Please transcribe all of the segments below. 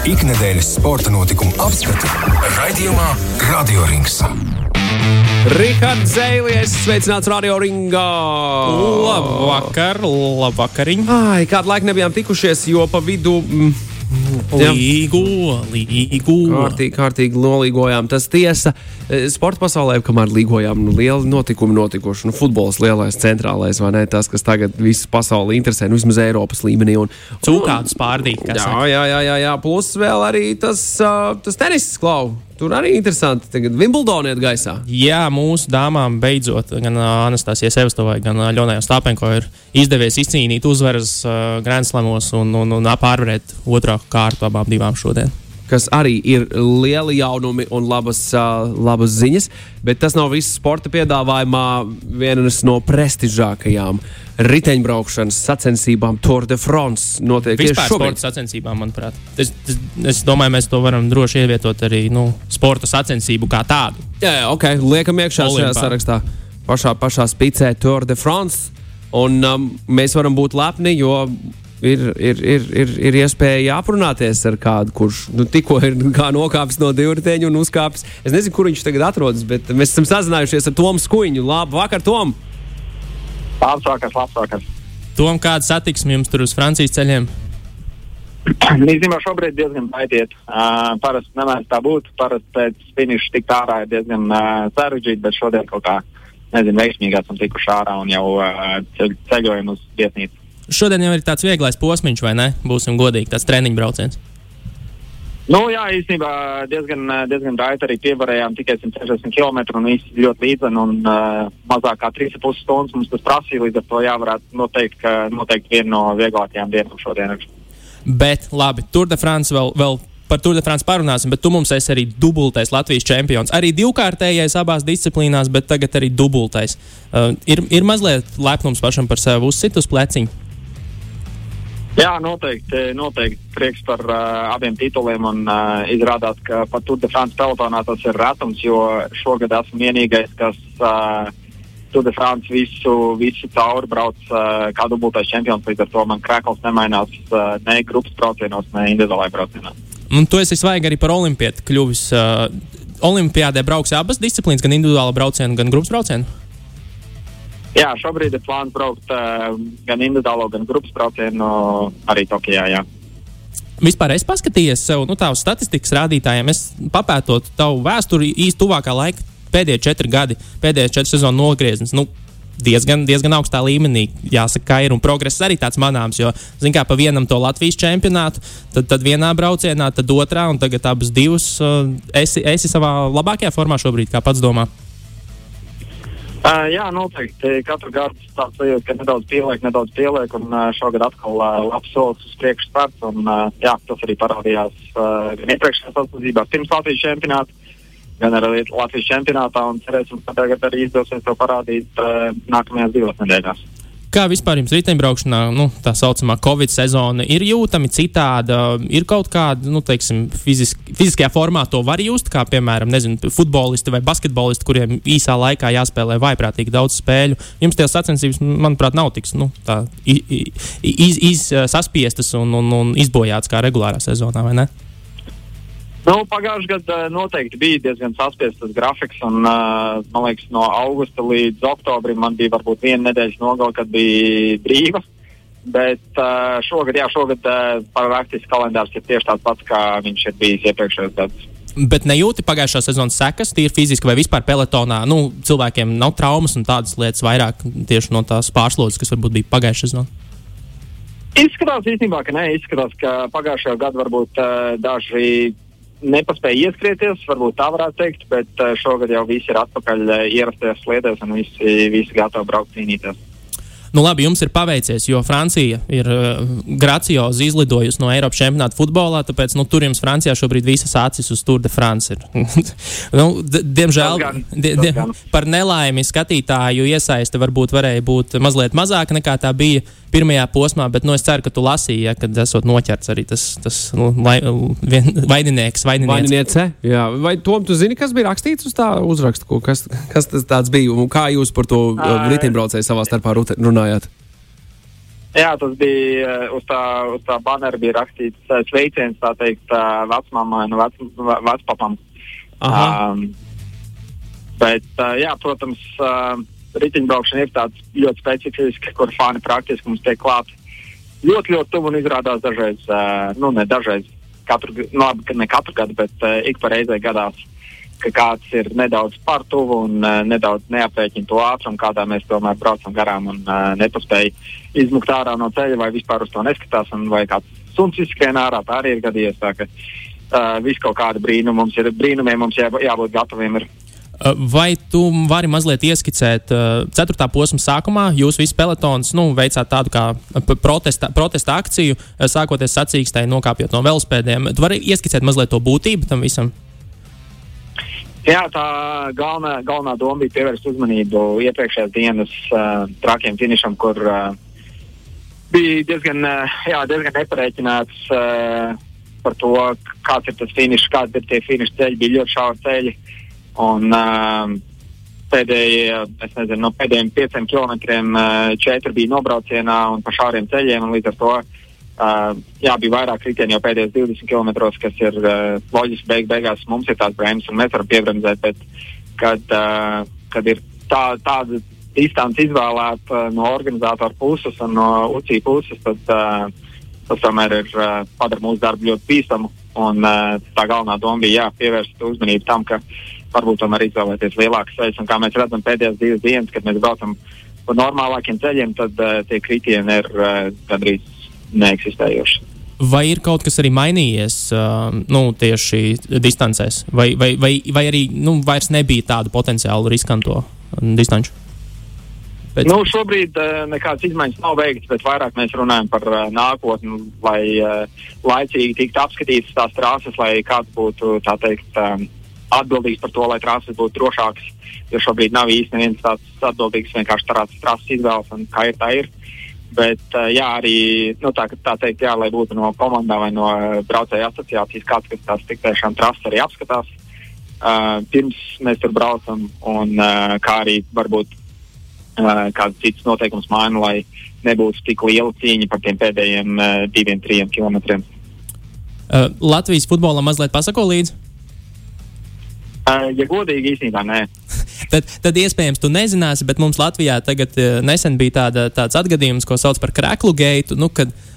Ikdienas sporta notikumu apskatu raidījumā Radio Rings. Rihards Zēlies, sveicināts Radio Ringā! Labvakar, labvakariņ! Ai, kādu laiku nebijām tikušies, jo pa vidu. Mm. Līgu, līgu. Kārtīgi, kārtīgi nolīgojām. Tas tiesa, e, sporta pasaulē, kamēr līgojām, nu, lieli notikumi notikuši. Nu, futbols lielais, centrālais, vai ne? Tas, kas tagad visu pasauli interesē, nu, vismaz Eiropas līmenī. Un, Cūkādu spārdīt, kas jā, jā, jā, jā, jā, plus vēl arī tas, uh, tas tenis klau. Tur arī interesanti. Tagad Wimbledoniet gaisā. Jā, mūsu dāmām beidzot, gan Anastasijai Sevastovai, gan Ļonai Stāpenko ir izdevies izcīnīt uzvaras uh, Grand Slamos un, un, un pārvarēt otrā kārtu abām divām šodien. Kas arī ir lieli jaunumi un labas, uh, labas ziņas, bet tas nav viss sporta piedāvājumā. Vienas no prestižākajām riteņbraukšanas sacensībām Tour de France notiek tieši Vispār šobrīd. sporta sacensībām, manuprāt. Es, es, es domāju, mēs to varam droši ievietot arī nu, sporta sacensību kā tādu. Jā, jā, ok, liekam iekšā šajā Olimpā. sarakstā. Pašā, pašā spicē Tour de France. Un um, mēs varam būt lepni, jo ir, ir, ir, ir, ir iespēja aprunāties ar kādu, kurš nu, tikko ir kā nokāpis no divriteņa un uzkāpis. Es nezinu, kur viņš tagad atrodas, bet mēs esam sazinājušies ar Tomu Skuiņu. Labu vakar, Tom! Labs vakars, labs vakars. Tom, kāda satiksme jums tur uz Francijas ceļiem? Īstenībā šobrīd diezgan baidīt. Uh, parasti nemēdz tā būt. Parasti pēc finiša tikt ārā ir diezgan uh, sarežģīti, bet šodien kaut kā, nezinu, veiksmīgi esam tikuši ārā un jau uh, ceļ, ceļojam uz vietnīcu. Šodien jau ir tāds vieglais posms, vai ne? Būsim godīgi, tāds treniņu brauciens. Nu, jā, īstenībā diezgan, uh, diezgan raiti arī pievarējām tikai 160 km un viss ļoti līdzeni un uh, mazāk kā 3,5 stundas mums tas prasīja. Līdz ar to jā, varētu noteikt, ka noteikti viena no vieglākajām dienām šodien. Bet, labi, Tour de France vēl, vēl par Tour de France parunāsim, bet tu mums esi arī dubultais Latvijas čempions. Arī divkārtējais abās disciplīnās, bet tagad arī dubultais. Uh, ir, ir mazliet lepnums pašam par sevi uzsit uz pleciņa. Jā, noteikti, noteikti prieks par uh, abiem tituliem. Un, uh, izrādās, ka pat Tour de France pelotonā tas ir retums, jo šogad esmu vienīgais, kas uh, Tour de France visu, visu cauri brauc uh, kā dubultais čempions. Līdz ar to man krēkls nemainās uh, ne grupas braucienos, ne individuālajā braucienā. Un tu esi svaigi arī par olimpieti kļuvis. Uh, Olimpiādē brauks abas disciplīnas, gan individuāla brauciena, gan grupas brauciena. Jā, šobrīd ir plāns braukt uh, gan individuālo, gan grupas braucienu arī Tokijā. Jā. Vispār es paskatījos sev, nu, tādu statistikas rādītājiem, es papētot tavu vēsturi īsti tuvākā laika, pēdējie četri gadi, pēdējie četri sezonu nogrieznis. Nu, Diezgan, diezgan augstā līmenī, jāsaka, ka ir un progress arī tāds manāms. Jo, zināmā mērā, pa vienam to Latvijas čempionātu, tad, tad vienā braucienā, tad otrā, un tagad abas divas. Uh, esi, esi savā labākajā formā šobrīd, kā pats domā. Uh, jā, noteikti. Katru gadu tāds sajūta, ka nedaudz pieliek, nedaudz pieliek, un uh, šogad atkal uh, labs solis uz priekšu starts. Un, uh, jā, tas arī parādījās uh, gan iepriekšējā sasaucībā pirms Latvijas čempionāta, gan arī Latvijas čempionātā. Un cerēsim, ka tagad arī izdosies to parādīt uh, nākamajās divās nedēļās. Kā vispār jums riteņbraukšanā, nu, tā saucamā Covid sezona ir jūtami citāda? Ir kaut kāda, nu, teiksim, fizisk, fiziskajā formā to var just, kā piemēram, nezinu, futbolisti vai basketbolisti, kuriem īsā laikā jāspēlē vaiprātīgi daudz spēļu. Jums tie sacensības, manuprāt, nav tik nu, tā, i- i- iz, iz, saspiestas un, un, un izbojātas kā regulārā sezonā, vai ne? Nu, Pagājušajā gadā uh, noteikti bija diezgan saspiests tas grafiks. Un, uh, man liekas, no augusta līdz oktobrim man bija varbūt viena nedēļas nogale, kad bija brīva. Bet uh, šogad, jā, šogad uh, praktiski kalendārs ir tieši tāds pats, kā viņš ir bijis iepriekšējos gados. Bet nejūti pagājušā sezonas sekas, tīri fiziski vai vispār pelotonā. Nu, cilvēkiem nav traumas un tādas lietas vairāk tieši no tās pārslodzes, kas varbūt bija pagājušā sezonā. Izskatās īstenībā, ka nē, izskatās, ka pagājušajā gadā varbūt uh, daži nepaspēja ieskrieties, varbūt tā varētu teikt, bet uh, šogad jau visi ir atpakaļ uh, ierastajās sliedēs un visi, visi gatavi braukt cīnīties. Nu, labi, jums ir paveicies, jo Francija ir uh, graciozi izlidojusi no Eiropas čempionāta futbolā. Tāpēc nu, tur jums Francijā šobrīd visas acis uz Tour de France. ir. nu, diemžēl die, die, par nelaimi skatītāju iesaiste varbūt varēja būt mazliet mazāka nekā tā bija pirmajā posmā. Bet nu, es ceru, ka tu lasīji, ja, kad esot noķerts arī tas, tas nu, lai, vien, vaininieks. vaininieks. Vaininiece. Jā, vai Tom, tu zini, kas bija rakstīts uz tā uzraksta? Ko- Kas, kas tas tāds bija un kā jūs par to uh, riteņbraucēju savā starpā runājāt? Jā, tas bija uh, uz tā, uz tā banera bija rakstīts uh, sveiciens, tā teikt, vecmāmai un vec, vecpapam. Um, bet, jā, protams, uh, riteņbraukšana ir tāds ļoti specifisks, kur fani praktiski mums tiek klāt ļoti, ļoti tuvu un izrādās dažreiz, nu, ne dažreiz, katru, nu, labi, ne katru gadu, bet uh, ik pa reizē gadās, ka kāds ir nedaudz par tuvu un uh, nedaudz neaprēķina to ātrumu, kādā mēs tomēr braucam garām un uh, nepaspēj izmukt ārā no ceļa vai vispār uz to neskatās, un vai kāds suns izskrien ārā, tā arī ir gadījies. Tā, ka, uh, Viss kaut kāda brīnuma mums ir, brīnumiem mums jā, jābūt gataviem. Ir. Vai tu vari mazliet ieskicēt, uh, 4. posma sākumā jūs visi pelotons nu, veicāt tādu kā protesta, protesta akciju, sākoties sacīkstē, nokāpjot no velospēdiem. Tu vari ieskicēt mazliet to būtību tam visam? Jā, tā galvenā, galvenā doma bija pievērst uzmanību iepriekšējās dienas uh, trakiem finišam, kur uh, bija diezgan, uh, jā, diezgan nepareiķināts uh, par to, kāds ir tas finišs, kādi ir tie finiša ceļi. Bija ļoti šauri ceļi. Un, uh, pēdējie, es nezinu, no pēdējiem pieciem kilometriem uh, četri bija nobraucienā un pa šāriem ceļiem. Līdz ar to uh, jā, bija vairāk kritieni jau pēdējos 20 km, kas ir uh, loģiski. Beig, beigās mums ir tāds bremzes, un mēs varam piebremzēt, bet kad, uh, kad ir tā, tāda distance izvēlēta uh, no organizatora puses un no UCI puses, tad uh, tas tomēr ir uh, padara mūsu darbu ļoti bīstamu. Un, uh, tā galvenā doma bija jā, pievērst uzmanību tam, ka varbūt tomēr izvēlēties lielākas ceļus. Kā mēs redzam pēdējās divas dienas, kad mēs braucam pa normālākiem ceļiem, tad uh, tie kritieni ir uh, gandrīz neeksistējoši. Vai ir kaut kas arī mainījies uh, nu, tieši distancēs, vai, vai, vai, vai arī nu, vairs nebija tādu potenciālu riskanto distanču? Pēc... Nu, šobrīd uh, nekādas izmaiņas nav veikts, bet vairāk mēs runājam par uh, nākotni, lai uh, laicīgi tiktu apskatītas tās trāsas, lai kāds būtu teikt, um, atbildīgs par to, lai trāsas būtu drošākas. Jo šobrīd nav īsti neviens tāds atbildīgs vienkārši trāsas, trāsas izvēles, un kā ir tā ir. Bet, uh, jā, arī nu, tā, tā teikt, jā, lai būtu no komandām vai no uh, braucēju asociācijas kāds, kas tās tik tiešām trases arī apskatās. Uh, pirms mēs tur braucam, un uh, kā arī varbūt uh, kāds cits noteikums maina, lai nebūtu tik liela cīņa par tiem pēdējiem uh, diviem, trim kilometriem. Uh, Latvijas futbolam mazliet pasako līdzi? Uh, ja godīgi, īstenībā tad, tad iespējams, tu nezināsi, bet mums Latvijā tagad uh, nesen bija tāda, tāds atgadījums, ko sauc par kreklu geitu. Nu,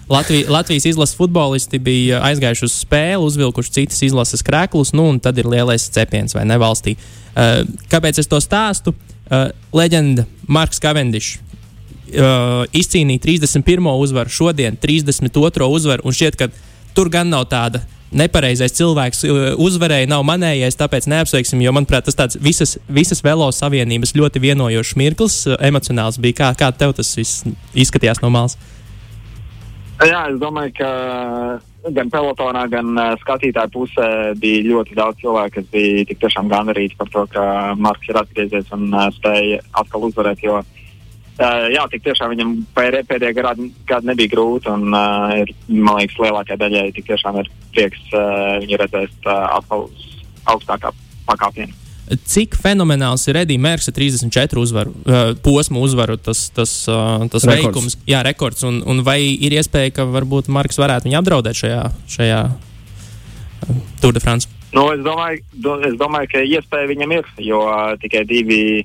Latvija, Latvijas izlases futbolisti bija aizgājuši uz spēli, uzvilkuši citas izlases krēklus, nu, un tad ir lielais cepiens vai ne valstī. Uh, kāpēc es to stāstu? Uh, leģenda Marks Kavendišs uh, izcīnīja 31. uzvaru, šodien 32. uzvaru, un šķiet, ka tur gan nav tāda nepareizais cilvēks uzvarēja, nav manējais, tāpēc neapsveiksim, jo, manuprāt, tas tāds visas, visas velo savienības ļoti vienojošs mirklis, emocionāls bija. Kā, kā tev tas viss izskatījās no malas? Jā, es domāju, ka gan pelotonā, gan uh, skatītāju pusē bija ļoti daudz cilvēku, kas bija tik tiešām gandarīti par to, ka Marks ir atgriezies un uh, spēja atkal uzvarēt. Jo, uh, jā, tik tiešām viņam pēdējā gadi nebija grūti, un uh, ir, man liekas, lielākajai daļai tik tiešām ir prieks uh, viņu redzēt uh, augstākā pakāpienā. Cik fenomenāls ir Edijs Mērķis ar 34 uzvaru, uh, posmu uzvaru, tas, tas, uh, tas rekords. veikums, jā, rekords. Un, un vai ir iespēja, ka varbūt Marks varētu viņu apdraudēt šajā, šajā uh, Tour de France? Nu, es, domāju, do, es domāju, ka iespēja viņam ir, jo uh, tikai divi,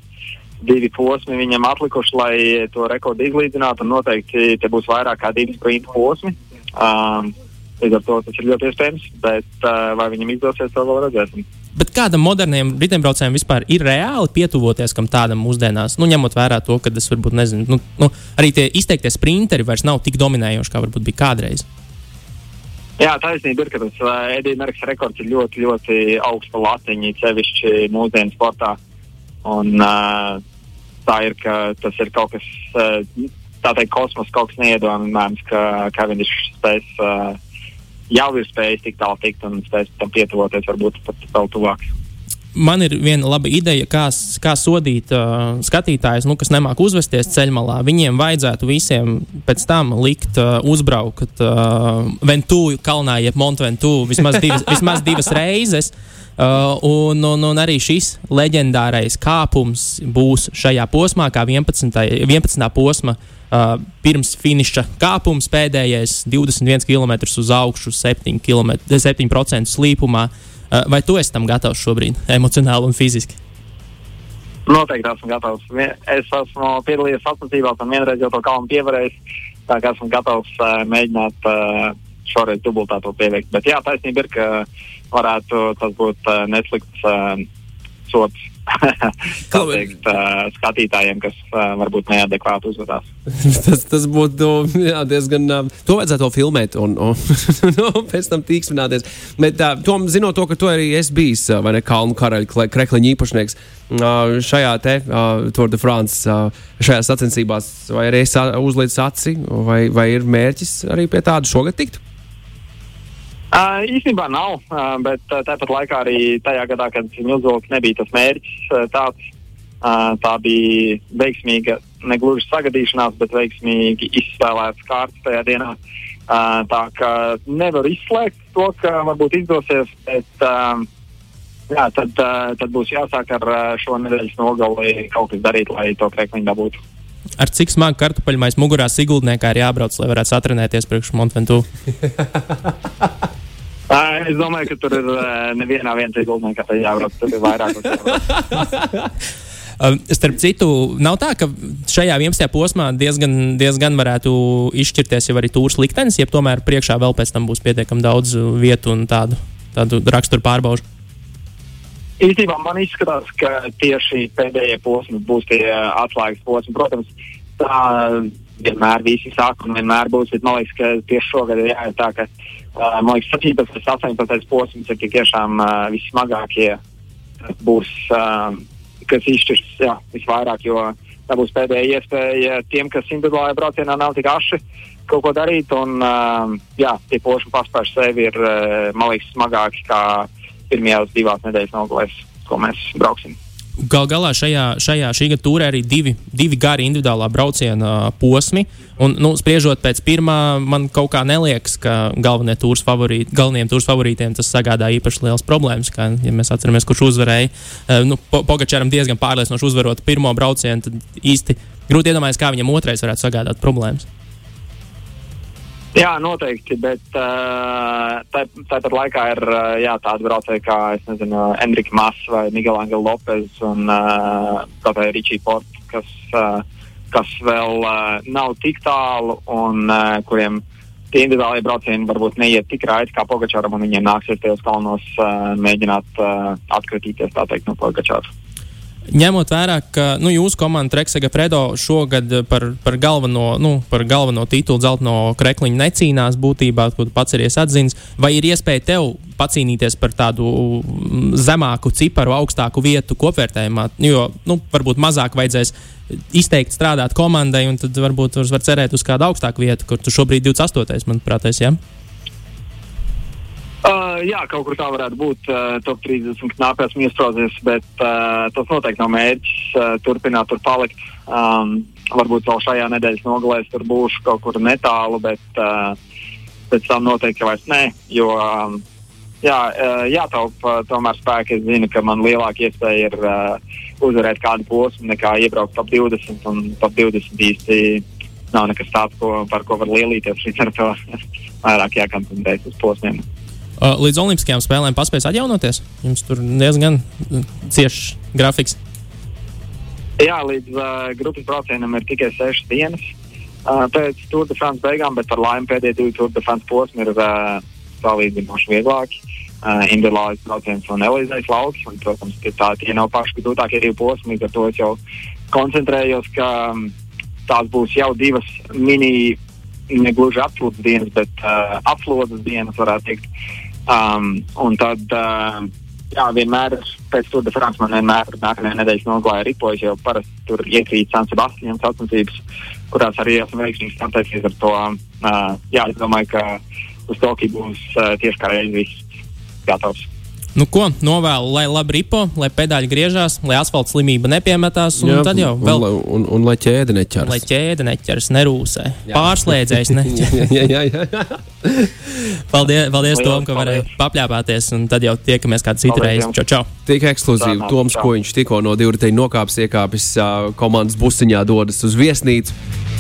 divi posmi viņam atlikuši, lai to rekordu izlīdzinātu. Noteikti te būs vairāk kā divi sprinta posmi. Um, Līdz ar to tas ir ļoti iespējams, bet uh, vai viņam izdosies, to vēl redzēsim. Bet kādam moderniem riteņbraucējiem vispār ir reāli pietuvoties kam tādam mūsdienās, nu, ņemot vērā to, ka tas varbūt nezinu, nu, nu, arī tie izteiktie sprinteri vairs nav tik dominējoši, kā varbūt bija kādreiz. Jā, taisnība ir, ka tas uh, Edijs Merks rekords ir ļoti, ļoti augsta latiņa, sevišķi mūsdienu sportā. Un, uh, tā ir, ka tas ir kaut kas, uh, tā teikt, kosmos kaut kas neiedomājams, ka Kevins spēs. Uh, jau ir spējis tik tālu tikt un spējis tam pietuvoties, varbūt pat vēl tuvāk. Man ir viena laba ideja, kā, kā sodīt uh, skatītājus, nu, kas nemāk uzvesties ceļmalā. Viņiem vajadzētu visiem pēc tam likt uh, uzbraukt uh, Ventūju kalnā, jeb Montventu vismaz divas, vismaz divas reizes. Uh, un, un, un arī šis leģendārais kāpums būs šajā posmā, kā 11. 11. posma. Uh, pirms finiša kāpums pēdējais 21 km uz augšu, 7%, km, 7 slīpumā. Uh, vai tu esi tam gatavs šobrīd, emocionāli un fiziski? Noteikti esmu gatavs. Es esmu piedalījies sacensībās un vienreiz jau to kalnu pievarējis. Tā kā esmu gatavs uh, mēģināt uh, šoreiz dubultā to pieveikt. Bet jā, taisnība ir, ka varētu tas būt uh, neslikts uh, sots teikt, uh, skatītājiem, kas uh, varbūt neadekvāti uzvedās. tas, tas būtu jā, diezgan. Uh, to vajadzētu filmēt un, un, un pēc tam tīksmināties. Bet, uh, Tom, zinot to, ka tu arī esi bijis uh, ne Kalnu karaļa krekliņa īpašnieks uh, šajā te uh, Tour de France, uh, šajā sacensībās, vai arī esi uzlicis aci, vai, vai ir mērķis arī pie tāda šogad tikt? Uh, īstenībā nav, uh, bet uh, tāpat laikā arī tajā gadā, kad Milzovs nebija tas mērķis, uh, tāds, uh, tā bija veiksmīga, ne gluži sagadīšanās, bet veiksmīgi izspēlēts kārtas tajā dienā. Uh, tā kā nevar izslēgt to, ka varbūt izdosies, bet uh, jā, tad, uh, tad būs jāsāk ar uh, šo nedēļas nogali kaut kas darīt, lai to krekliņu dabūtu. Ar cik smagu kartupeļu mēs mugurā Sigultniekā ir jābrauc, lai varētu satrenēties priekš Montventu? Es domāju, ka tur ir nevienā vietā ieguldījumā, ka jābrauc. Tur ir vairāk. Starp citu, nav tā, ka šajā 11. posmā diezgan, diezgan varētu izšķirties jau arī tūris liktenis, ja tomēr priekšā vēl pēc tam būs pietiekami daudz vietu un tādu, tādu raksturu pārbaudu. Īstenībā man izskatās, ka tieši pēdējie posmi būs tie atslēgas posmi. Protams, tā vienmēr visi sāk un vienmēr būs. Bet man liekas, ka tieši šogad ir jāiet tā, ka man liekas, 17. un 18. posms ir tiešām uh, vissmagākie. Būs, uh, kas izšķirs jā, visvairāk, jo tā būs pēdējā iespēja tiem, kas individuālajā braucienā nav tik aši kaut ko darīt. Un, uh, jā, tie posmi paspēr sevi ir, uh, man liekas, smagāki kā pirmajās divās nedēļas nogalēs, ko mēs brauksim. Gal galā šajā, šajā šī gada tūrē arī divi, divi gari individuālā brauciena posmi. Un, nu, spriežot pēc pirmā, man kaut kā neliekas, ka galvenie tūrs favorīti, galvenajiem tūrs favorītiem tas sagādā īpaši liels problēmas. Kā, ja mēs atceramies, kurš uzvarēja, nu, Pogačāram diezgan pārliecinoši uzvarot pirmo braucienu, tad īsti grūti iedomāties, kā viņam otrais varētu sagādāt problēmas. Jā, noteikti, bet uh, tāpat laikā ir uh, jā, tādi braucēji kā nezinu, Enrique Mas vai Miguel Angel Lopez un uh, Ričija Porta, kas, uh, kas vēl uh, nav tik tālu un uh, kuriem tie individuālie braucieni varbūt neiet tik raiti kā Pogačāram, un viņiem nāksies tajos kalnos uh, mēģināt uh, atkritīties teikt, no Pogačāra. Ņemot vērā, ka nu, jūsu komanda Treksega Fredo šogad par, par, galveno, nu, par galveno titulu zelta no krekliņa necīnās būtībā, ko pats ir atzīts, vai ir iespēja tev pacīnīties par tādu mm, zemāku ciparu, augstāku vietu kopvērtējumā, jo nu, varbūt mazāk vajadzēs izteikti strādāt komandai, un tad varbūt var cerēt uz kādu augstāku vietu, kur tu šobrīd 28. manuprāt, esi. Ja? Uh, jā, kaut kur tā varētu būt. Uh, top 30 knāpēs iestraudzies, bet uh, tas noteikti nav mērķis uh, turpināt tur palikt. Um, varbūt vēl šajā nedēļas nogalē tur būšu kaut kur netālu, bet uh, pēc tam noteikti vairs nē. Jo um, jā, uh, jātaupa uh, tomēr spēki. Es zinu, ka man lielāka iespēja ir uh, uzvarēt kādu posmu nekā iebraukt top 20. Un top 20 īsti nav nekas tāds, ko, par ko var lielīties. Līdz ar to vairāk jākoncentrējas uz posmiem. Uh, līdz Olimpiskajām spēlēm paspēs atjaunoties? Jums tur diezgan uh, ciešs grafiks. Jā, līdz uh, grupas braucienam ir tikai sešas dienas. Uh, pēc Tour de France beigām, bet par laimi pēdējie divi Tour de France posmi ir uh, salīdzinoši vieglāki. Uh, Individuālais brauciens un Elīzijas lauks. Un, protams, tā, tie nav paši grūtākie divi posmi, līdz ar to es jau koncentrējos, ka um, tās būs jau divas mini, ne gluži apslodzes dienas, bet uh, apslodzes dienas, varētu teikt. Um, un tad, uh, jā, vienmēr pēc Tour de France man vienmēr nākamajā nedēļas nogalē ripojas, jo parasti tur iekrīt San Sebastians sacensības, kurās arī esmu veiksmīgi startējis ar to. Uh, jā, es domāju, ka uz Tokiju būs uh, tieši kā reizes viss gatavs. Nu, ko novēlu, lai labi ripo, lai pedāļi griežās, lai asfalta slimība nepiemetās. Un Jā, tad jau vēl. Un, un, un, un lai ķēde neķers. Lai ķēde neķers, nerūsē. Jā. Pārslēdzējs neķers. jā, jā, jā. paldies, paldies Tom, ka varēja papļāpāties. Un tad jau tiekamies kādu citu reizi. Čau, čau. Tik ekskluzīvi. Tā, Toms, ko viņš tikko no divriteņa nokāps, iekāpis uh, komandas busiņā, dodas uz viesnīcu.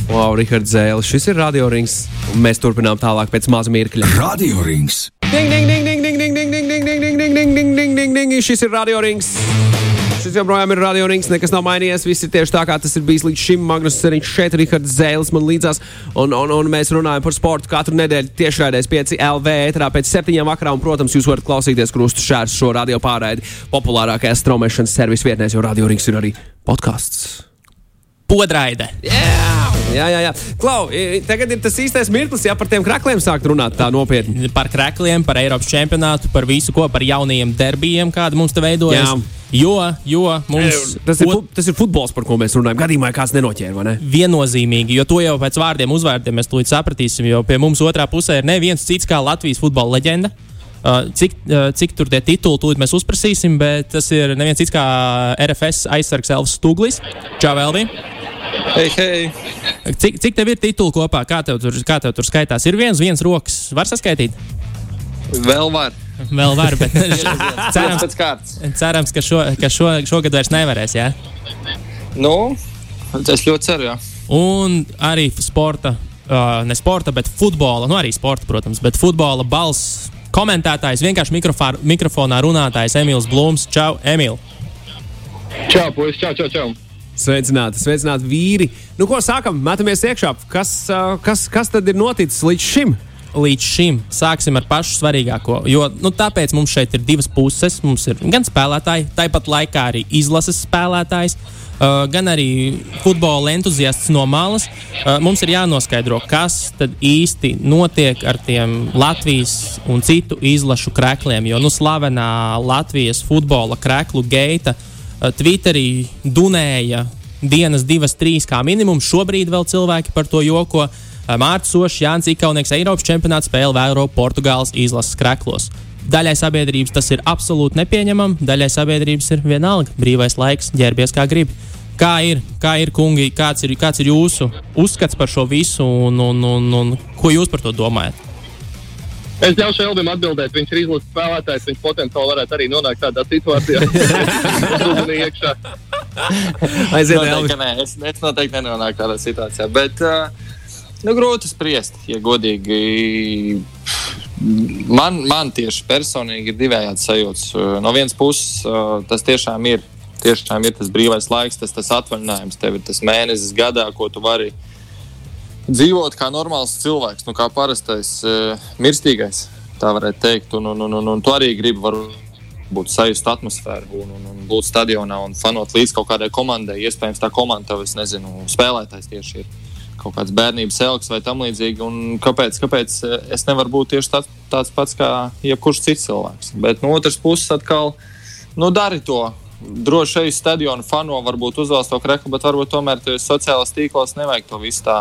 Wow, Rihards Zēle, šis ir Radio Rings. Mēs turpinām tālāk pēc maza mirkļa. Radio Rings! Ding, ding, ding, ding, ding, ding ding, ding. Šis ir radiorings. Šis joprojām ir radiorings, nekas nav mainījies. Viss ir tieši tā, kā tas ir bijis līdz šim. Magnus Seriņš šeit, Rihards Zēlis man līdzās. Un, un, un mēs runājam par sportu katru nedēļu tiešraidēs 5 LV ēterā pēc septiņām vakarā. Un, protams, jūs varat klausīties krustu šķērs šo radio pārraidi populārākajās straumēšanas servisu vietnēs, jo radiorings ir arī podkāsts. Podraide! Jā, jā, jā. Klau, tagad ir tas īstais mirklis, ja par tiem krakliem sākt runāt tā nopietni. Par krākliem, par Eiropas čempionātu, par visu ko, par jaunajiem derbijiem, kādi mums te veidojas. Jā. Jo, jo mums Tas ir, tas ir futbols, par ko mēs runājam. Gadījumā, ja kāds nenoķēra, vai ne? viennozīmīgi, jo to jau pēc vārdiem, uzvārdiem mēs tūlīt sapratīsim. Jo pie mums otrā pusē ir neviens cits kā Latvijas futbola leģenda. Uh, cik, uh, cik tur tie tituli tūlīt mēs uzprasīsim, bet tas ir neviens cits kā RFS aizsargs Elvis Stūglis. Čau, Elvi! Hei, hei! Cik, cik tev ir tituli kopā? Kā tev tur, kā tev tur skaitās? Ir viens, viens rokas. Var saskaitīt? Vēl var. Vēl var, bet Cerams, cerams ka, šo, ka šo, šogad vairs nevarēs. Jā? Nu, es ļoti ceru, jā. Un arī sporta, uh, ne sporta, bet futbola, nu arī sporta, protams, bet futbola balss komentētājs, vienkārši mikrofā, mikrofonā runātājs Emīls Blūms. Čau, Emīl! Čau, puisis, čau, čau, čau. Sveicināti, sveicināti vīri. Nu, ko sākam? Metamies iekšā. Kas, kas, kas tad ir noticis līdz šim? Līdz šim sāksim ar pašu svarīgāko. Jo nu, tāpēc mums šeit ir divas puses. Mums ir gan spēlētāji, tāpat laikā arī izlases spēlētājs, uh, gan arī futbola entuziasts no malas. Uh, mums ir jānoskaidro, kas tad īsti notiek ar tiem Latvijas un citu izlašu krēkliem. Jo nu, slavenā Latvijas futbola krēklu geita uh, Twitterī dunēja dienas, divas, trīs kā minimums. Šobrīd vēl cilvēki par to joko. Mārcis Sošs, Jānis Ikaunieks, Eiropas čempionāta spēle vēro Portugāles izlases kreklos. Daļai sabiedrības tas ir absolūti nepieņemami, daļai sabiedrības ir vienalga. Brīvais laiks, ģērbies kā grib. Kā ir, kā ir kungi, kāds ir, kāds ir jūsu uzskats par šo visu un, un, un, un ko jūs par to domājat? Es ļaušu Elvim atbildēt. Viņš ir izlases spēlētājs. Viņš potenciāli varētu arī nonākt tādā situācijā. Uzmanīgi iekšā. Aiziet, Noteikti, nē, es, es noteikti nenonāku tādā situācijā. Bet, uh, nu, grūti spriest, ja godīgi. Man, man tieši personīgi ir divējāds sajūts. Uh, No vienas puses, uh, tas tiešām ir, tiešām ir tas brīvais laiks, tas, tas atvaļinājums. Tev ir tas mēnesis gadā, ko tu vari dzīvot kā normāls cilvēks, nu, kā parastais uh, mirstīgais. Tā varētu teikt, un, un, un, un, un tu arī gribi būt sajust atmosfēru un, un, un būt stadionā un fanot līdz kaut kādai komandai. Iespējams, tā komanda tev, es nezinu, spēlētājs tieši ir kaut kāds bērnības elks vai tam līdzīgi. Un Kāpēc, kāpēc eh, es nevaru būt tieši tāds, tāds pats kā jebkurš cits cilvēks? Bet no otras puses, atkal, nu, dari to. Droši vien stadionu fano varbūt uzvēlas to kreku, bet varbūt tomēr sociālajos tīklos nevajag to visu tā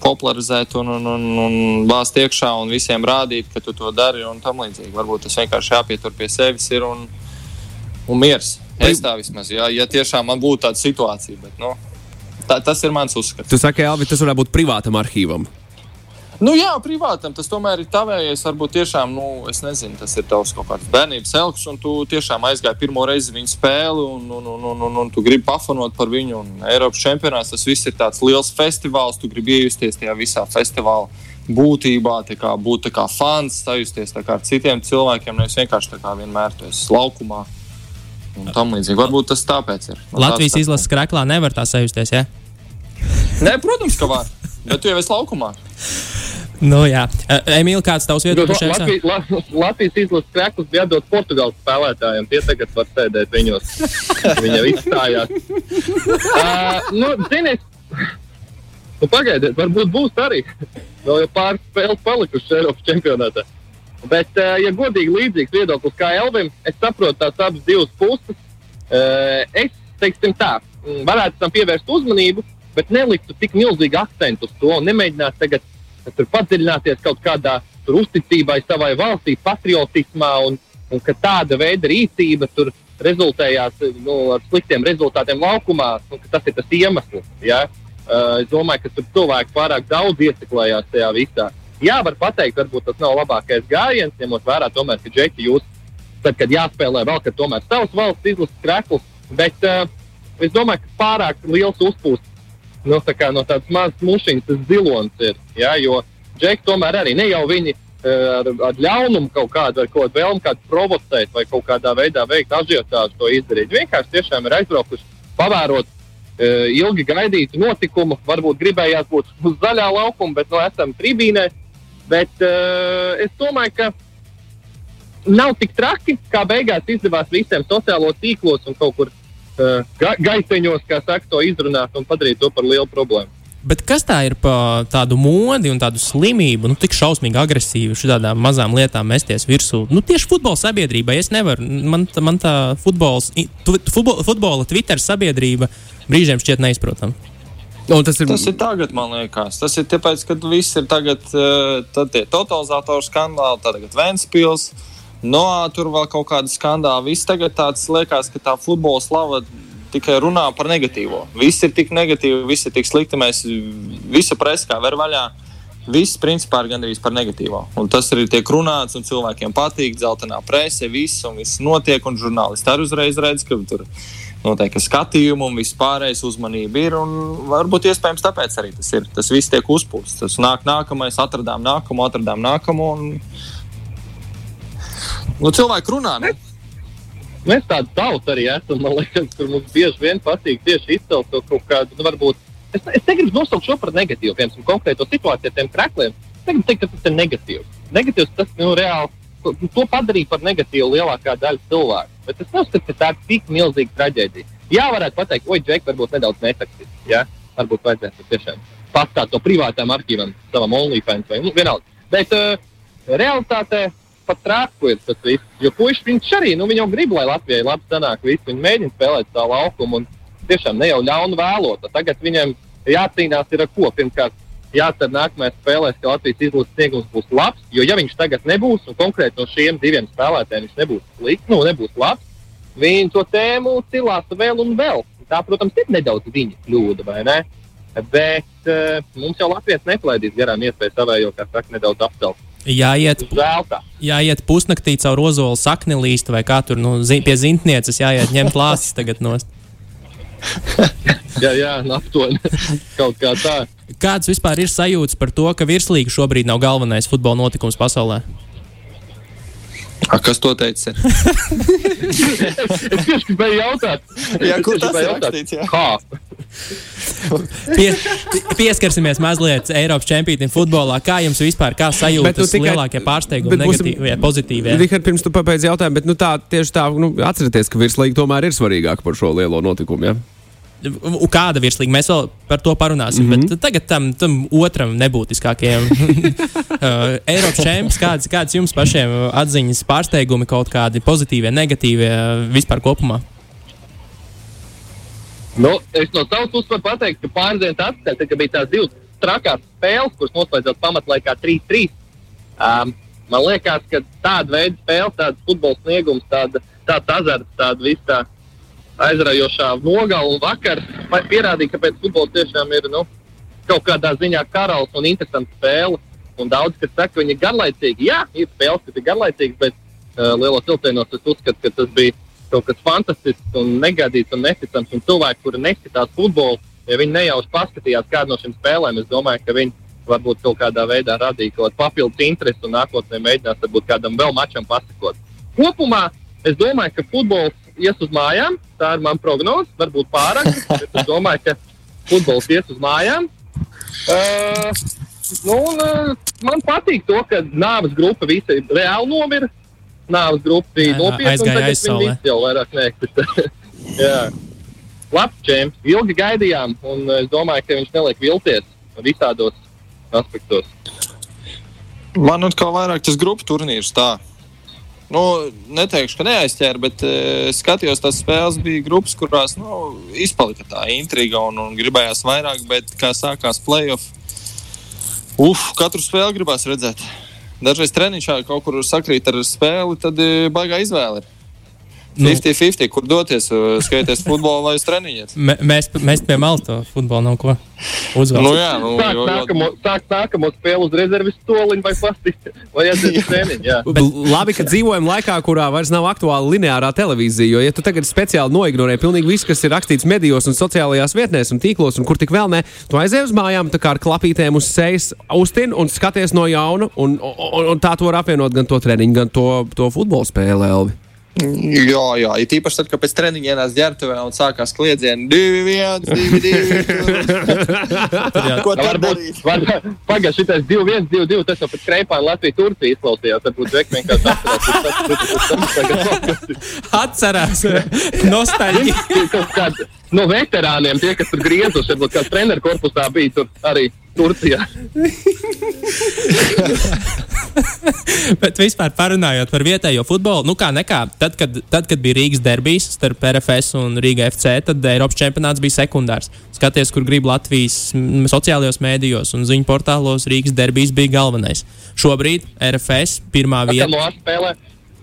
popularizēt un, un, un, un bāzt iekšā un visiem rādīt, ka tu to dari un tam līdzīgi. Varbūt tas vienkārši jāpietur pie sevis ir un, un miers. Es tā vismaz, ja, ja tiešām man būtu tāda situācija. Bet, nu, tā, tas ir mans uzskats. Tu saki, Elvis, tas varētu būt privātam arhīvam. Nu, jā, privātam tas tomēr ir tavējais. Varbūt tiešām, nu, es nezinu, tas ir tavs kaut kāds bērnības elks, un tu tiešām aizgāji pirmo reizi viņa spēli, un, un, un, un, un, un tu gribi pafanot par viņu. Un Eiropas čempionāts tas viss ir tāds liels festivāls, tu gribi iejusties tajā visā festivāla būtībā, tā kā būt kā fans, sajusties kā ar citiem cilvēkiem, nevis vienkārši tā kā vienmēr tu esi laukumā. Un tam līdzīgi. Varbūt tas tāpēc ir. Nu, Latvijas izlases krāklā nevar tā sajusties. Ja? Nē, protams, ka var. Bet tu jau esi laukumā. Nu, jā, Emīl, kāds tavs viedoklis šajā? Latvijas, La, Latvijas izlases krēklus bija atdot Portugāles spēlētājiem. Tie tagad var sēdēt viņos. Viņa izstājās. Uh, nu, zini, nu, pagaidiet, varbūt būs arī. Vēl jau pāris spēles palikušas Eiropas čempionātā. Bet, uh, ja godīgi līdzīgs viedoklis kā Elvim, es saprotu tās abas divas puses. Uh, es teiksim tā, mm, varētu tam pievērst uzmanību, bet neliktu tik milzīgu akcentu uz to un nemēģinātu tagad tur padziļināties kaut kādā uzticībai savai valstī, patriotismā un, un ka tāda veida rīcība tur rezultējās nu, ar sliktiem rezultātiem laukumā, un tas ir tas iemesls. Ja? Uh, es domāju, ka tur cilvēki pārāk daudz iesaklējās tajā visā. Jā, var teikt, varbūt tas nav labākais gājiens, ņemot vērā, tomēr, ka Džeki, jūs, tad, kad jāspēlē vēl, kad tomēr savs valsts izlases krekls, bet uh, es domāju, ka pārāk liels uzpūsts nu, tā no tādas mazas mušiņas, tas zilonis ir. Ja, jo Džeki tomēr arī ne jau viņi ar, ar ļaunumu kaut kādu, vai kaut kādu vēlmu kādu provocēt, vai kaut kādā veidā veikt ažiotāžu to izdarīt. Vienkārši tiešām ir aizbraukuši pavērot uh, ilgi gaidītu notikumu. Varbūt gribējās būt uz zaļā laukuma, bet no nu, esam tribīnē. Bet uh, es domāju, ka nav tik traki, kā beigās izdevās visiem sociālo tīklos un kaut kur uh, ga gaiteņos, kā saka, to izrunāt un padarīt to par lielu problēmu. Bet kas tā ir par tādu modi un tādu slimību, nu, tik šausmīgi agresīvi šādām mazām lietām mesties virsū? Nu, tieši futbola sabiedrībai es nevaru. Man, man tā futbols, futbola, futbola Twitter sabiedrība brīžiem šķiet neizprotama. Tas ir... tas ir tagad, man liekas. Tas ir tāpēc, ka viss ir tagad, eh, tad tie totalizatoru skandāli, tagad Ventspils. No, tur vēl kaut kāda skandāla. Viss tagad tāds liekas, ka tā futbola slava tikai runā par negatīvo. Viss ir tik negatīvi, viss ir tik slikti. Mēs visu presi kā ver vaļā. Viss principā ir gandrīz par negatīvo. Un tas arī tiek runāts, un cilvēkiem patīk, dzeltenā presē, viss, un viss notiek. Un žurnālisti arī uzreiz redz, ka tur noteikti skatījumi un viss pārējais uzmanība ir. Varbūt iespējams tāpēc arī tas ir. Tas viss tiek uzpūsts. Tas nāk nākamais, atradām nākamo, atradām nākamo. Un... Nu, cilvēki runā. Ne? Mēs tādu tautu arī esam. Man liekas, kur mums bieži vien patīk tieši izcelt to kaut kādu, nu, varbūt. Es, es negribu nosaukt šo par negatīvu, piemēram, konkrēto situāciju ar tiem krākliem. Es negribu teikt, ka tas ir negatīvs. Negatīvs tas nu, reāli. To padarīja par negatīvu lielākā daļa cilvēku. Bet es neuzskatu, ka tā ir tik milzīga traģēdija. Jā, varētu pateikt, oi, Džek, varbūt nedaudz netaksīs. Ja? Varbūt vajadzētu tiešām pastāt to privātām arhīvam, savam OnlyFans vai nu, vienalga. Bet uh, realitātē pat ir tas viss. Jo puiši viņš arī, nu, viņi jau grib, lai Latvijai labi sanāk viss. Viņi mēģina spēlēt savu laukumu un tiešām ne jau ļaunu vēlot. Tagad viņiem jācīnās ar ko. Pirmkārt, jācer nākamajās spēlēs, ka Latvijas izlases sniegums būs labs. Jo ja viņš tagad nebūs, un konkrēti no šiem diviem spēlētājiem viņš nebūs slikts, nu, nebūs labs, viņi to tēmu cilās vēl un vēl. Tā, protams, ir nedaudz viņa kļūda, vai ne? Bet uh, mums jau Latvijas neplaidīs garām iespēju savējo, kā saka, nedaudz apcelt. Jāiet, jāiet pusnaktī caur ozolu sakni līst, vai kā tur nu, zi, pie zintnieces jāiet ņemt lāsis tagad no. jā, jā, aptuveni kaut kā tā. Kāds vispār ir sajūta par to, ka virslīga šobrīd nav galvenais futbola notikums pasaulē? A, kas to teica? es tieši gribēju jautāt, jā, kur tas ir rakstīts? Kā? Pie, pieskarsimies mazliet Eiropas čempionātam futbolā. Kā jums vispār kā sajūtas nu, tikai, lielākie pārsteigumi, negatīvie, pozitīvie? Rihard, pirms tu pabeidz jautājumu, bet nu, tā tieši tā, nu, atcerieties, ka virslīga tomēr ir svarīgāka par šo lielo notikumu. Ja? Kāda virslīga? Mēs vēl par to parunāsim. Mm -hmm. Bet tagad tam, tam otram nebūtiskākajam uh, Eiropas čempions, kādas, kādas jums pašiem atziņas, pārsteigumi, kaut kādi pozitīvie, negatīvie vispār kopumā? Nu, es no savas puses varu pateikt, ka pārdienas atskaitē, ka bija tās divas trakās spēles, kuras noslēdzās pamatlaikā 3-3. Um, man liekas, ka tāda veida spēle, tāds futbola sniegums, tāda, tāds azarts, tāda viss tā aizraujošā un vakar pierādīja, ka pēc futbola tiešām ir nu, kaut kādā ziņā karals un interesants spēle. Un daudz, kas saka, ka viņi ir garlaicīgi. Jā, ir spēles, kas ir garlaicīgas, bet uh, lielos vilcienos es uzskatu, ka tas bija kaut kas fantastisks un negaidīts un neticams. Un cilvēki, kuri neskatās futbolu, ja viņi nejauši paskatījās kādu no šīm spēlēm, es domāju, ka viņi varbūt kaut kādā veidā radīja kaut kādu papildus interesi un nākotnē mēģinās varbūt kādam vēl mačam pasakot. Kopumā es domāju, ka futbols ies uz mājām. Tā ir mana prognoze. Varbūt pārāk, bet es domāju, ka futbols ies uz mājām. Uh, nu, un, uh, man patīk to, ka nāves grupa visi reāli nomira nāves grupa bija nopietna. Tagad viņi visi jau vairāk neeksistē. Labs čempions. Ilgi gaidījām, un es domāju, ka viņš neliek vilties visādos aspektos. Man atkal vairāk tas grupu turnīrs tā. Nu, neteikšu, ka neaizķēra, bet uh, skatījos, tās spēles bija grupas, kurās nu, izpalika tā intriga un, un gribējās vairāk, bet kā sākās playoff, uf, katru spēli gribās redzēt. dažreiz treniņš kaut kur sakrīt ar spēli, tad eh, baigā izvēle. Ir. Nu. 50-50, kur doties, eh, skaties futbolu vai uz treniņiem. M mēs, mēs pie malas to futbolu nav ko uzvērt. Nu, jā, nu, Sāk jo, nākamo, sāk nākamo spēli uz rezerves soliņa vai pastīt, vai aiziet uz treniņu. jā. Bet... Labi, ka dzīvojam laikā, kurā vairs nav aktuāla lineārā televīzija. Jo, ja tu tagad speciāli noignorē pilnīgi visu, kas ir rakstīts medijos un sociālajās vietnēs un tīklos, un kur tik vēl ne, tu aizej uz mājām, tā kā ar klapītēm uz sejas austin un skaties no jauna. Un, un, un tā tu vari apvienot gan to treniņu, gan to, to futbola spēli. Elvi. Jā, jā, ir tīpaši tad, kad pēc treniņa ienāca ģērbtuvē un sākās kliedzieni 2, 1, 2, 2. Ko tad darīt? var, pagaidi, šitais 2-1, 2-2. Tas jau pēc kreipā Latvijas Turcija izklausījās. Varbūt Zek vienkārši atcerās. Kādi no veterāniem, tie, kas tur griezus, varbūt kāds treneru korpusā bija tur arī Turcijā. Bet vispār parunājot par vietējo futbolu, nu kā nekā, tad, kad, tad, kad bija Rīgas derbijas starp RFS un Rīga FC, tad Eiropas čempionāts bija sekundārs. Skaties, kur grib Latvijas sociālajos mēdījos un ziņu portālos, Rīgas derbijas bija galvenais. Šobrīd RFS pirmā vieta. no spēlē?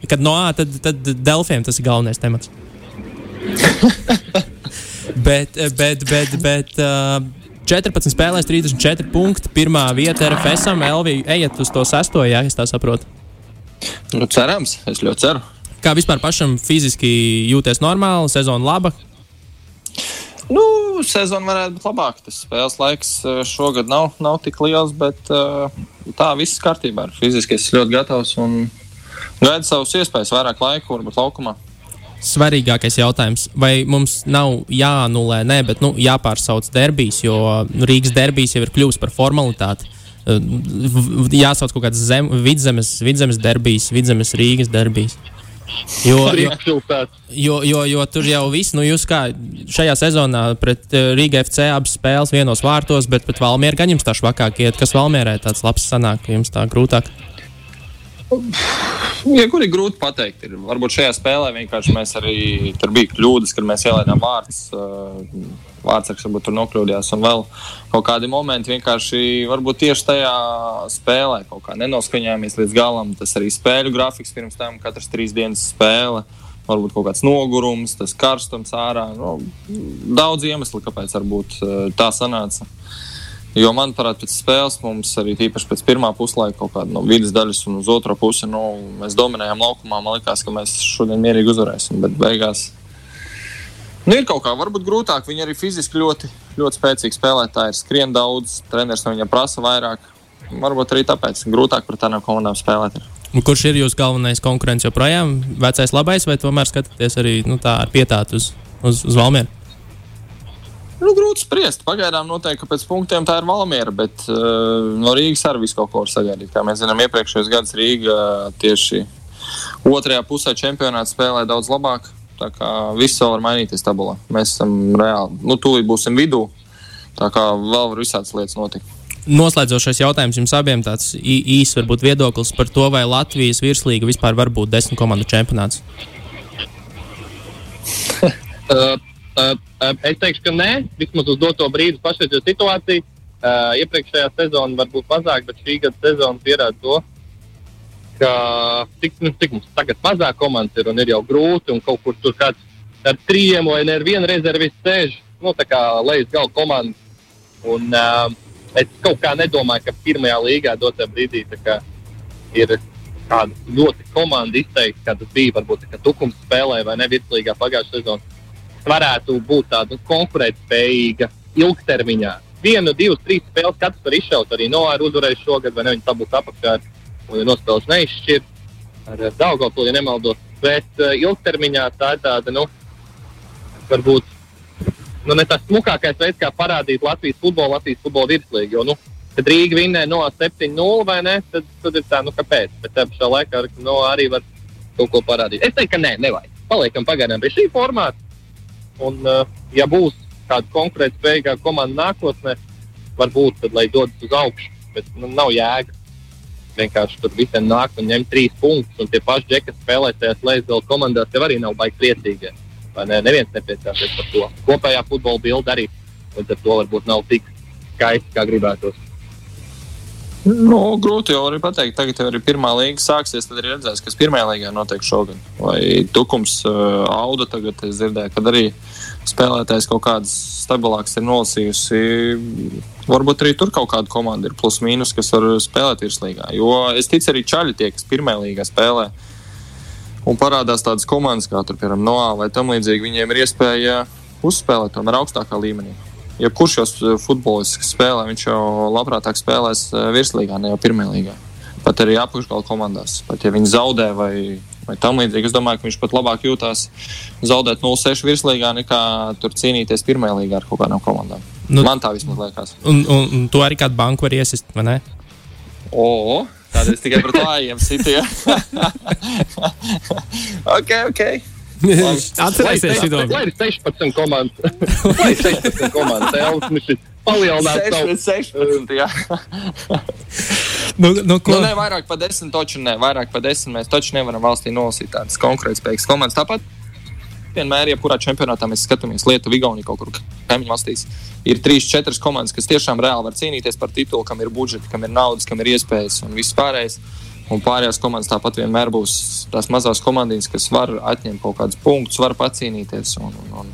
Kad no A, tad, tad Delfiem tas ir galvenais temats. bet, bet, bet, bet uh, 14 spēlēs, 34 punkti. Pirmā vieta ir FSM. Elvija, ejiet uz to sesto, ja es tā saprotu. Nu, cerams, es ļoti ceru. Kā vispār pašam fiziski jūties normāli, sezona laba? Nu, sezona varētu būt labāka. Tas spēles laiks eh, šogad nav, nav tik liels, bet uh, tā viss kārtībā. Fiziski es ļoti gatavs un gaidu savus iespējas, vairāk laika, varbūt laukumā. Svarīgākais jautājums, vai mums nav jāanulē, ne, bet nu, jāpārsauc derbijas, jo nu, Rīgas derbijas jau ir kļuvusi par formalitāti. V- Jāsauc kaut kādas zem, vidzemes, vidzemes derbijas, vidzemes Rīgas derbijas. Jo, jo. Jo, jo, jo tur jau viss, nu, jūs kā šajā sezonā pret uh, Rīgas FC abas spēles vienos vārtos, bet pret Valmieru gan jums tā švakāk iet, kas Valmierē tāds labs sanāk, jums tā grūtāk. Ja, kur ir grūti pateikt, ir, varbūt šajā spēlē vienkārši mēs arī tur bija kļūdas, kad mēs ielaidām vārdus. Vārdsargs varbūt tur nokļūdījās, un vēl kaut kādi momenti vienkārši varbūt tieši tajā spēlē kaut kā nenoskaņojāmies līdz galam. Tas arī spēļu grafiks pirms tam, katras trīs dienas spēle. Varbūt kaut kāds nogurums, tas karstums ārā. Nu, daudz iemeslu, kāpēc varbūt tā sanāca. Jo, manuprāt, pēc spēles mums arī tīpaši pēc pirmā puslaika, kaut kāda no vidas daļas un uz otro pusi, nu, mēs dominējām laukumā. Man liekas, ka mēs šodien mierīgi uzvarēsim, bet beigās. Nu, ir kaut kā, varbūt grūtāk. Viņi arī fiziski ļoti, ļoti spēcīgi spēlētāji. Ir skrien daudz, treneris no viņiem prasa vairāk. Varbūt arī tāpēc grūtāk par tādām komandām spēlēt. Ir. Kurš ir jūsu galvenais konkurents joprojām? Vecais labais, vai tomēr skatāties arī nu, tā ar pietātu uz, uz, uz Valmieru? Nu, grūti spriest. Pagaidām noteikti, ka pēc punktiem tā ir Valmiera, bet uh, no Rīgas arī visu kaut ko var sagaidīt. Kā mēs zinām, iepriekšējos gados Rīga tieši otrajā pusē čempionāta spēlē daudz labāk. Tā kā viss vēl var mainīties tabulā. Mēs esam reāli, nu, tūlīt būsim vidū. Tā kā vēl var visādas lietas notikt. Noslēdzošais jautājums jums abiem tāds ī- īs varbūt viedoklis par to, vai Latvijas virslīga vispār var būt desmit komandu čempionāts. Uh, uh, es teikšu, ka nē, vismaz uz doto brīdi pašreizējā situācija. Uh, iepriekšējā sezona varbūt mazāk, bet šī gada sezona pierāda to, ka cik, nu, cik mums tagad mazāk komandas ir un ir jau grūti un kaut kur tur kāds ar trījiem vai ne ar vienu rezervistu sēž. Nu, tā kā lejas galva komanda. Un, uh, es kaut kā nedomāju, ka pirmajā līgā dotā brīdī kā, ir kāda ļoti komanda izteikti, kā tas bija varbūt Tukums spēlē vai ne virslīgā pagājušajā sezonā varētu būt tāda konkurētspējīga ilgtermiņā. Vienu, divas, trīs spēles katrs var izšaut. Arī Noāra uzvarēja šogad, vai ne? Viņa tabūs apakšā ir nospēlējis neizšķirt ar Daugavpili, ja nemaldos. Bet uh, ilgtermiņā tā ir tāda, nu, varbūt nu, ne tas smukākais veids, kā parādīt Latvijas futbolu, Latvijas futbola virslīgu. Jo, nu, kad Rīga vinnē no 7-0 vai ne, tad, tad ir tā, nu, kāpēc. Bet tā pašā laikā no arī var kaut ko parādīt. Es teiktu, ka nē, nevajag. Paliekam pagaidām pie šī formāta. Un, uh, ja būs kāda konkrēta spējīga komanda nākotnē, varbūt tad, lai dodas uz augšu. Bet nu, nav jēga. Vienkārši tur visiem nāk un ņem trīs punktus. Un tie paši džeki, kas spēlē tajās lejas komandās, jau arī nav baigi priecīgi. Vai ne? Neviens nepriecāsies par to. Kopējā futbola bilde arī līdz ar to varbūt nav tik skaista, kā gribētos. Nu, grūti jau arī pateikt. Tagad jau arī pirmā līga sāksies. Tad arī redzēs, kas pirmajā līgā notiek šogad. Vai Tukums, uh, Auda tagad es dzirdēju, kad arī spēlētājs kaut kādas stabilākas ir nolasījusi. Varbūt arī tur kaut kāda komanda ir plus mīnus, kas var spēlēt virslīgā. Jo es ticu arī čaļi tie, kas pirmajā līgā spēlē. Un parādās tādas komandas, kā tur, piemēram, Noā vai tam līdzīgi, viņiem ir iespēja uzspēlēt tomēr augstākā līmenī jebkurš ja jau futbolists, kas spēlē, viņš jau labprātāk spēlēs eh, virslīgā, ne jau pirmajā līgā. Pat arī apakšgala komandās. Pat ja viņi zaudē vai, vai tam līdzīgi, es domāju, ka viņš pat labāk jūtās zaudēt 0-6 virslīgā nekā tur cīnīties pirmajā līgā ar kaut kādām komandām. Nu, Man tā vismaz liekas. Un, un, un to arī kādu banku var iesist, vai ne? O, tāda es tikai par klājiem sitie. ok, ok. Atcerieties, to. Lai ir 16 komandas. Lai ir 16 komandas. Elvis ir palielināts savu. 16, jā. Nu, nu, ko? Nu, ne vairāk par desmit, taču ne. Vairāk par desmit mēs taču nevaram valstī nolasīt tādas konkurētspējīgas komandas. Tāpat vienmēr, ja kurā čempionātā mēs skatāmies Lietuvu, Igauniju kaut kur kaimiņu valstīs, ir trīs, četras komandas, kas tiešām reāli var cīnīties par titulu, kam ir budžeti, kam ir naudas, kam ir iespējas un viss pārējais. Un pārējās komandas tāpat vienmēr būs tās mazās komandas, kas var atņemt kaut kādus punktus, var pacīnīties. Un, un, un,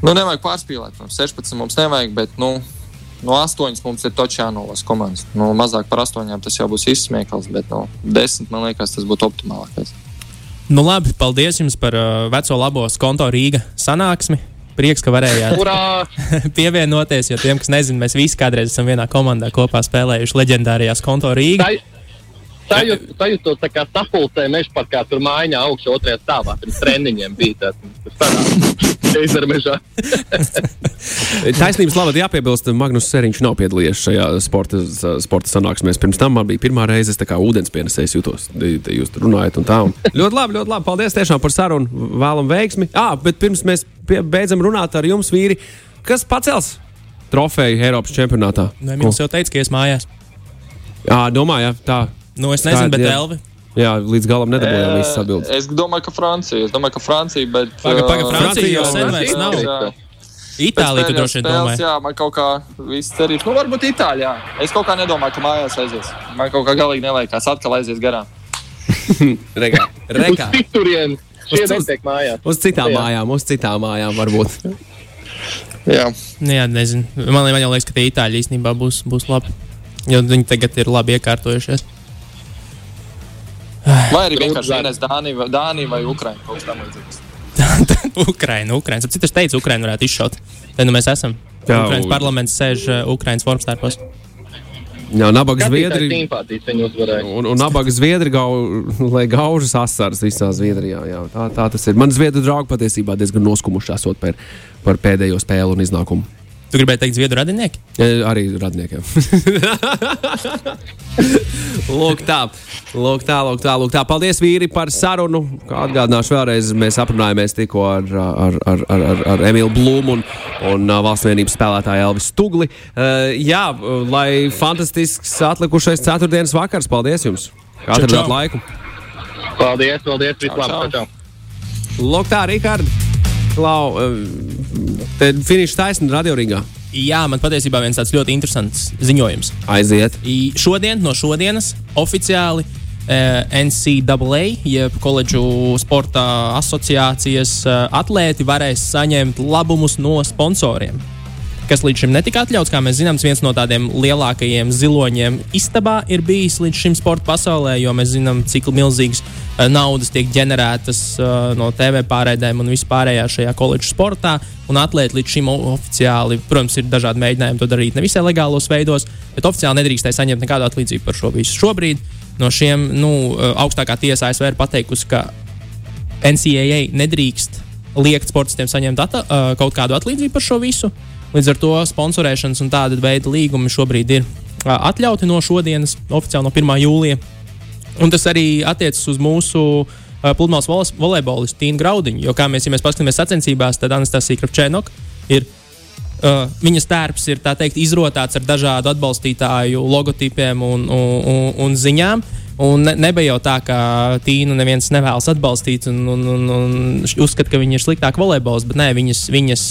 nu, nevajag pārspīlēt. No 16 mums nevajag, bet nu, no 8 mums ir točā jānolasa komandas. Nu, mazāk par 8 tas jau būs izsmiekls, bet no 10 man liekas, tas būtu optimālākais. Nu, labi, paldies jums par uh, veco labo konto Rīga sanāksmi. Prieks, ka varējāt pievienoties, jo tiem, kas nezina, mēs visi kādreiz esam vienā komandā kopā spēlējuši leģendārajās konto Rīgā. Tā, sajūt, sajūtos tā kā sapulcē meža parkā, tur mājā augšā otrajā stāvā. Pirms treniņiem bija tas mežā. Taisnības labā jāpiebilst, Magnus Seriņš nav piedalījies šajā sporta, sporta sanāksmēs. Pirms tam man bija pirmā reize, kā ūdenspienesējs jutos. Jūs runājat un tā. Un ļoti labi, ļoti labi. Paldies tiešām par sarunu. Vēlam veiksmi. Ah, bet pirms mēs pie, beidzam runāt ar jums, vīri, kas pacels trofeju Eiropas čempionātā? Nē, viņš jau teica, ka ies mājās. Jā, domāju, tā. Nu, es nezinu, bet Elvi. Jā, līdz galam nedabūjām visas atbildes. Es domāju, ka Francija. Es domāju, ka Francija, bet. Paga, paga, Francija jau sen vairs nav. Jā. Itālija tu droši vien domā. Jā, man kaut kā viss cerības. Nu, varbūt Itālijā. Es kaut kā nedomāju, ka mājās aizies. Man kaut kā galīgi neliekas, atkal aizies garām. Rega. Rega. Uz, uz, uz citām mājām, uz citām mājām varbūt. jā. jā, nezinu. Man, man jau liekas, ka tie itāļi īstenībā būs, būs labi. Jo viņi tagad ir labi iekārtojušies. Vai arī vienkārši vienais Dānija, Dānija vai Ukraina kaut kas tamlīdzīgs. Ukraina, Ukraina. Ap citu es teicu, Ukraina varētu izšaut. Tad nu mēs esam. Jā, Ukrainas parlaments sēž uh, Ukrainas formstarpos. Jā, nabaga zviedri. Un, un nabaga zviedri, gau, lai gaužas asaras visā Zviedrijā. Jā, tā, tā tas ir. Man zviedru draugi patiesībā diezgan noskumuši esot par, par pēdējo spēli un iznākumu. Tu gribēji teikt, zviedru radinieki? E, arī radinieki. lūk, tā, lūk, tā, lūk, tā, lūk, tā. Paldies, vīri, par sarunu. Kā atgādināšu vēlreiz, mēs aprunājāmies tikko ar, ar, ar, ar, ar, ar Emīlu Blūmu un, un valsts vienības spēlētāju Elvis Stugli. Uh, jā, lai fantastisks atlikušais ceturtdienas vakars. Paldies jums! Kā atradāt laiku? Paldies, paldies, vislabāk! Lūk, tā, Rikārd! Klau, te finiša taisnība Radio Rīgā. Jā, man patiesībā viens tāds ļoti interesants ziņojums. Aiziet. I šodien, no šodienas, oficiāli eh, NCAA, jeb koledžu sporta asociācijas eh, atlēti varēs saņemt labumus no sponsoriem kas līdz šim netika atļauts. Kā mēs zinām, viens no tādiem lielākajiem ziloņiem istabā ir bijis līdz šim sporta pasaulē, jo mēs zinām, cik milzīgas uh, naudas tiek ģenerētas uh, no TV pārraidēm un vispārējā šajā koledžu sportā. Un atlēti līdz šim oficiāli, protams, ir dažādi mēģinājumi to darīt nevisai legālos veidos, bet oficiāli nedrīkstēja saņemt nekādu atlīdzību par šo visu. Šobrīd no šiem nu, uh, augstākā tiesa ASV ir pateikusi, ka NCAA nedrīkst liekt sportistiem saņemt ata, uh, kaut kādu atlīdzību par šo visu. Līdz ar to sponsorēšanas un tāda veida līgumi šobrīd ir atļauti no šodienas, oficiāli no 1. jūlija. Un tas arī attiecas uz mūsu pludmales volejbolistu Tīnu Graudiņu. Jo, kā mēs, ja mēs paskatāmies sacensībās, tad Anastasija Kravčēnoka ir. Uh, viņas tērps ir teikt, izrotāts ar dažādu atbalstītāju logotipiem un, un, un, un ziņām. Un ne, nebija jau tā, ka Tīnu neviens nevēlas atbalstīt un, un, un, un uzskata, ka viņa ir sliktāka volejbols, bet nē, viņas, viņas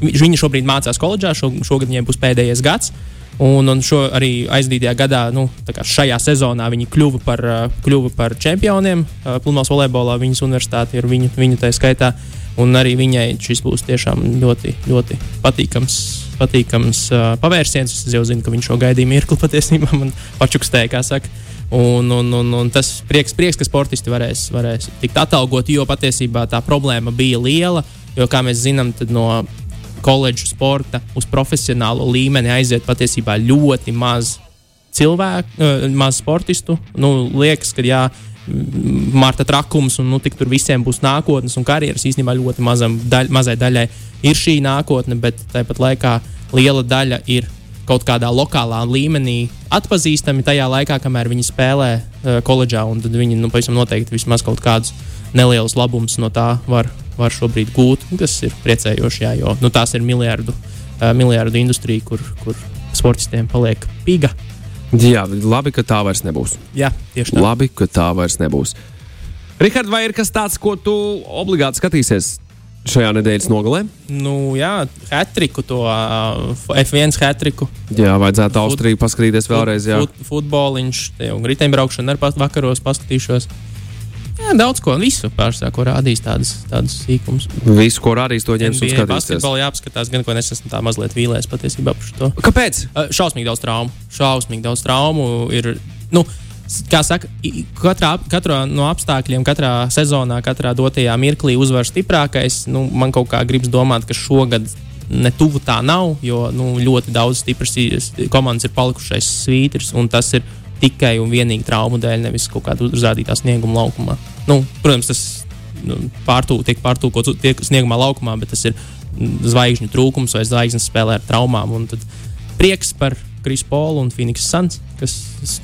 Viņa šobrīd mācās koledžā, šo, šogad viņai būs pēdējais gads. Un, un šo arī aizdītajā gadā, nu, šajā sezonā viņi kļuva par, kļuva par čempioniem. Plūmās volejbolā viņas universitāte ir viņu, viņu tā skaitā. Un arī viņai šis būs tiešām ļoti, ļoti patīkams, patīkams uh, pavērsiens. Es jau zinu, ka viņš šo gaidīja mirkli patiesībā man pačukstēja, kā saka. Un, un, un, un tas prieks, prieks, ka sportisti varēs, varēs tikt atalgoti, jo patiesībā tā problēma bija liela. Jo, kā mēs zinām, no koledžu sporta uz profesionālo līmeni aiziet patiesībā ļoti maz cilvēku, maz sportistu. Nu, liekas, ka jā, Marta trakums un nu, tur visiem būs nākotnes un karjeras. Īstenībā ļoti mazam, daļ, mazai daļai ir šī nākotne, bet tāpat laikā liela daļa ir kaut kādā lokālā līmenī atpazīstami tajā laikā, kamēr viņi spēlē uh, koledžā. Tad viņi nu, pavisam noteikti vismaz kaut kādus nelielus labumus no tā var var šobrīd gūt, kas ir priecējoši, jā, jo nu, tās ir miljardu, uh, miljardu industrija, kur, kur sportistiem paliek piga. Jā, labi, ka tā vairs nebūs. Jā, tieši tā. Labi, ka tā vairs nebūs. Rihard, vai ir kas tāds, ko tu obligāti skatīsies šajā nedēļas nogalē? Nu, jā, hatriku, to uh, F1 hatriku. Jā, vajadzētu Fut, Austriju paskatīties vēlreiz. Jā, fut, futboliņš, riteņbraukšana arī vakaros paskatīšos. Jā, daudz ko, visu pārstāvju, ko rādīs tādas, tādas sīkumus. Visu, ko rādīs, to ņems un skatīsies. Basketbolā jāapskatās, gan ko es esmu tā mazliet vīlējies patiesībā par šo. Kāpēc? Šausmīgi daudz traumu. Šausmīgi daudz traumu ir. Nu, Kā saka, katrā, katrā no apstākļiem, katrā sezonā, katrā dotajā mirklī uzvar stiprākais. Nu, man kaut kā gribas domāt, ka šogad ne tuvu tā nav, jo nu, ļoti daudz stipras komandas ir palikušais svītrs, un tas ir tikai un vienīgi traumu dēļ, nevis kaut kāda uzrādītā snieguma laukumā. Nu, protams, tas nu, pārtū, tiek pārtūkots sniegumā laukumā, bet tas ir zvaigžņu trūkums vai zvaigznes spēlē ar traumām. Prieks par Krisu Polu un Phoenix Suns, kas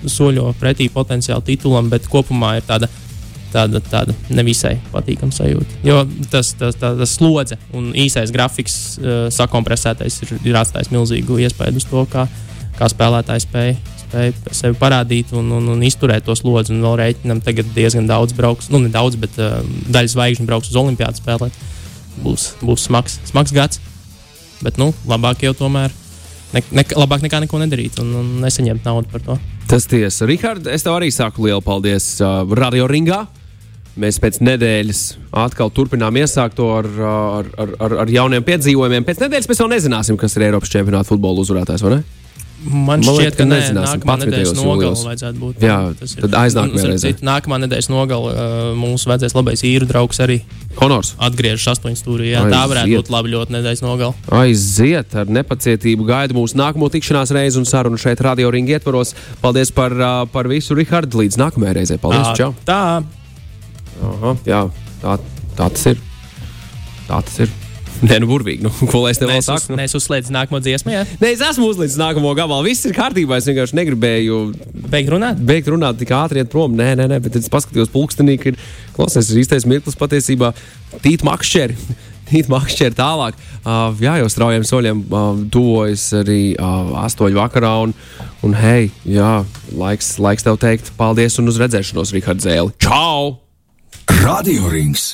soļo pretī potenciāli titulam, bet kopumā ir tāda, tāda, tāda nevisai patīkama sajūta. Jo tas, tas, tas, tas slodze un īsais grafiks, uh, sakompresētais, ir, ir atstājis milzīgu iespaidu uz to, kā, kā spēlētāji spēja spēja sevi parādīt un, un, un izturēt to slodzi. Un vēl rēķinam, tagad diezgan daudz brauks, nu ne daudz, bet uh, daļa zvaigžņu brauks uz Olimpiādu spēlēt. Būs, būs smags, smags gads. Bet nu, labāk jau tomēr. Ne, ne, labāk nekā neko nedarīt un, un nesaņemt naudu par to. Tas tiesa. Rihards, es tev arī saku lielu paldies uh, Radio Ringā. Mēs pēc nedēļas atkal turpinām iesākt to ar, ar, ar, ar jauniem piedzīvojumiem. Pēc nedēļas mēs vēl nezināsim, kas ir Eiropas čempionāta futbola uzvarētājs? Man, Man šķiet, ka, nezināsim. Nākamā nedēļas nogala vajadzētu būt. Jā, tad aiznākamajā reizē. Nākamā nedēļas nogala uh, mums vajadzēs labais īru draugs arī. Honors. Atgriežas astoņu stūrī. Jā, Aiziet. tā varētu būt labi ļoti nedēļas nogala. Aiziet ar nepacietību gaidu mūsu nākamo tikšanās reizi un sarunu šeit radio ringi ietvaros. Paldies par, uh, par visu, Rihard. Līdz nākamajai reizei. Paldies! Tā. Čau. tā. Aha, jā, tā, tā tas ir. Tā tas ir. Nē, nu, burvīgi. Nu, ko lai es tev saku? Nu? Nē, es uzslēdzu nākamo dziesmu. Jā? Nē, es esmu uzlīdz nākamo gabalu. Viss ir kārtībā. Es vienkārši negribēju beigt runāt. Beigt runāt tik ātri iet prom. Nē, nē, nē bet es paskatījos pulkstenī, ka ir klausies, ir īstais mirklis patiesībā tīt makšķeri. Tīt makšķeri tālāk. Uh, jā, jau straujiem soļiem uh, tuvojas arī uh, astoņu vakarā. Un, un hei, jā, laiks, laiks tev teikt paldies un uz redzēšanos, Rihards Zēli. Čau! Radio Rings!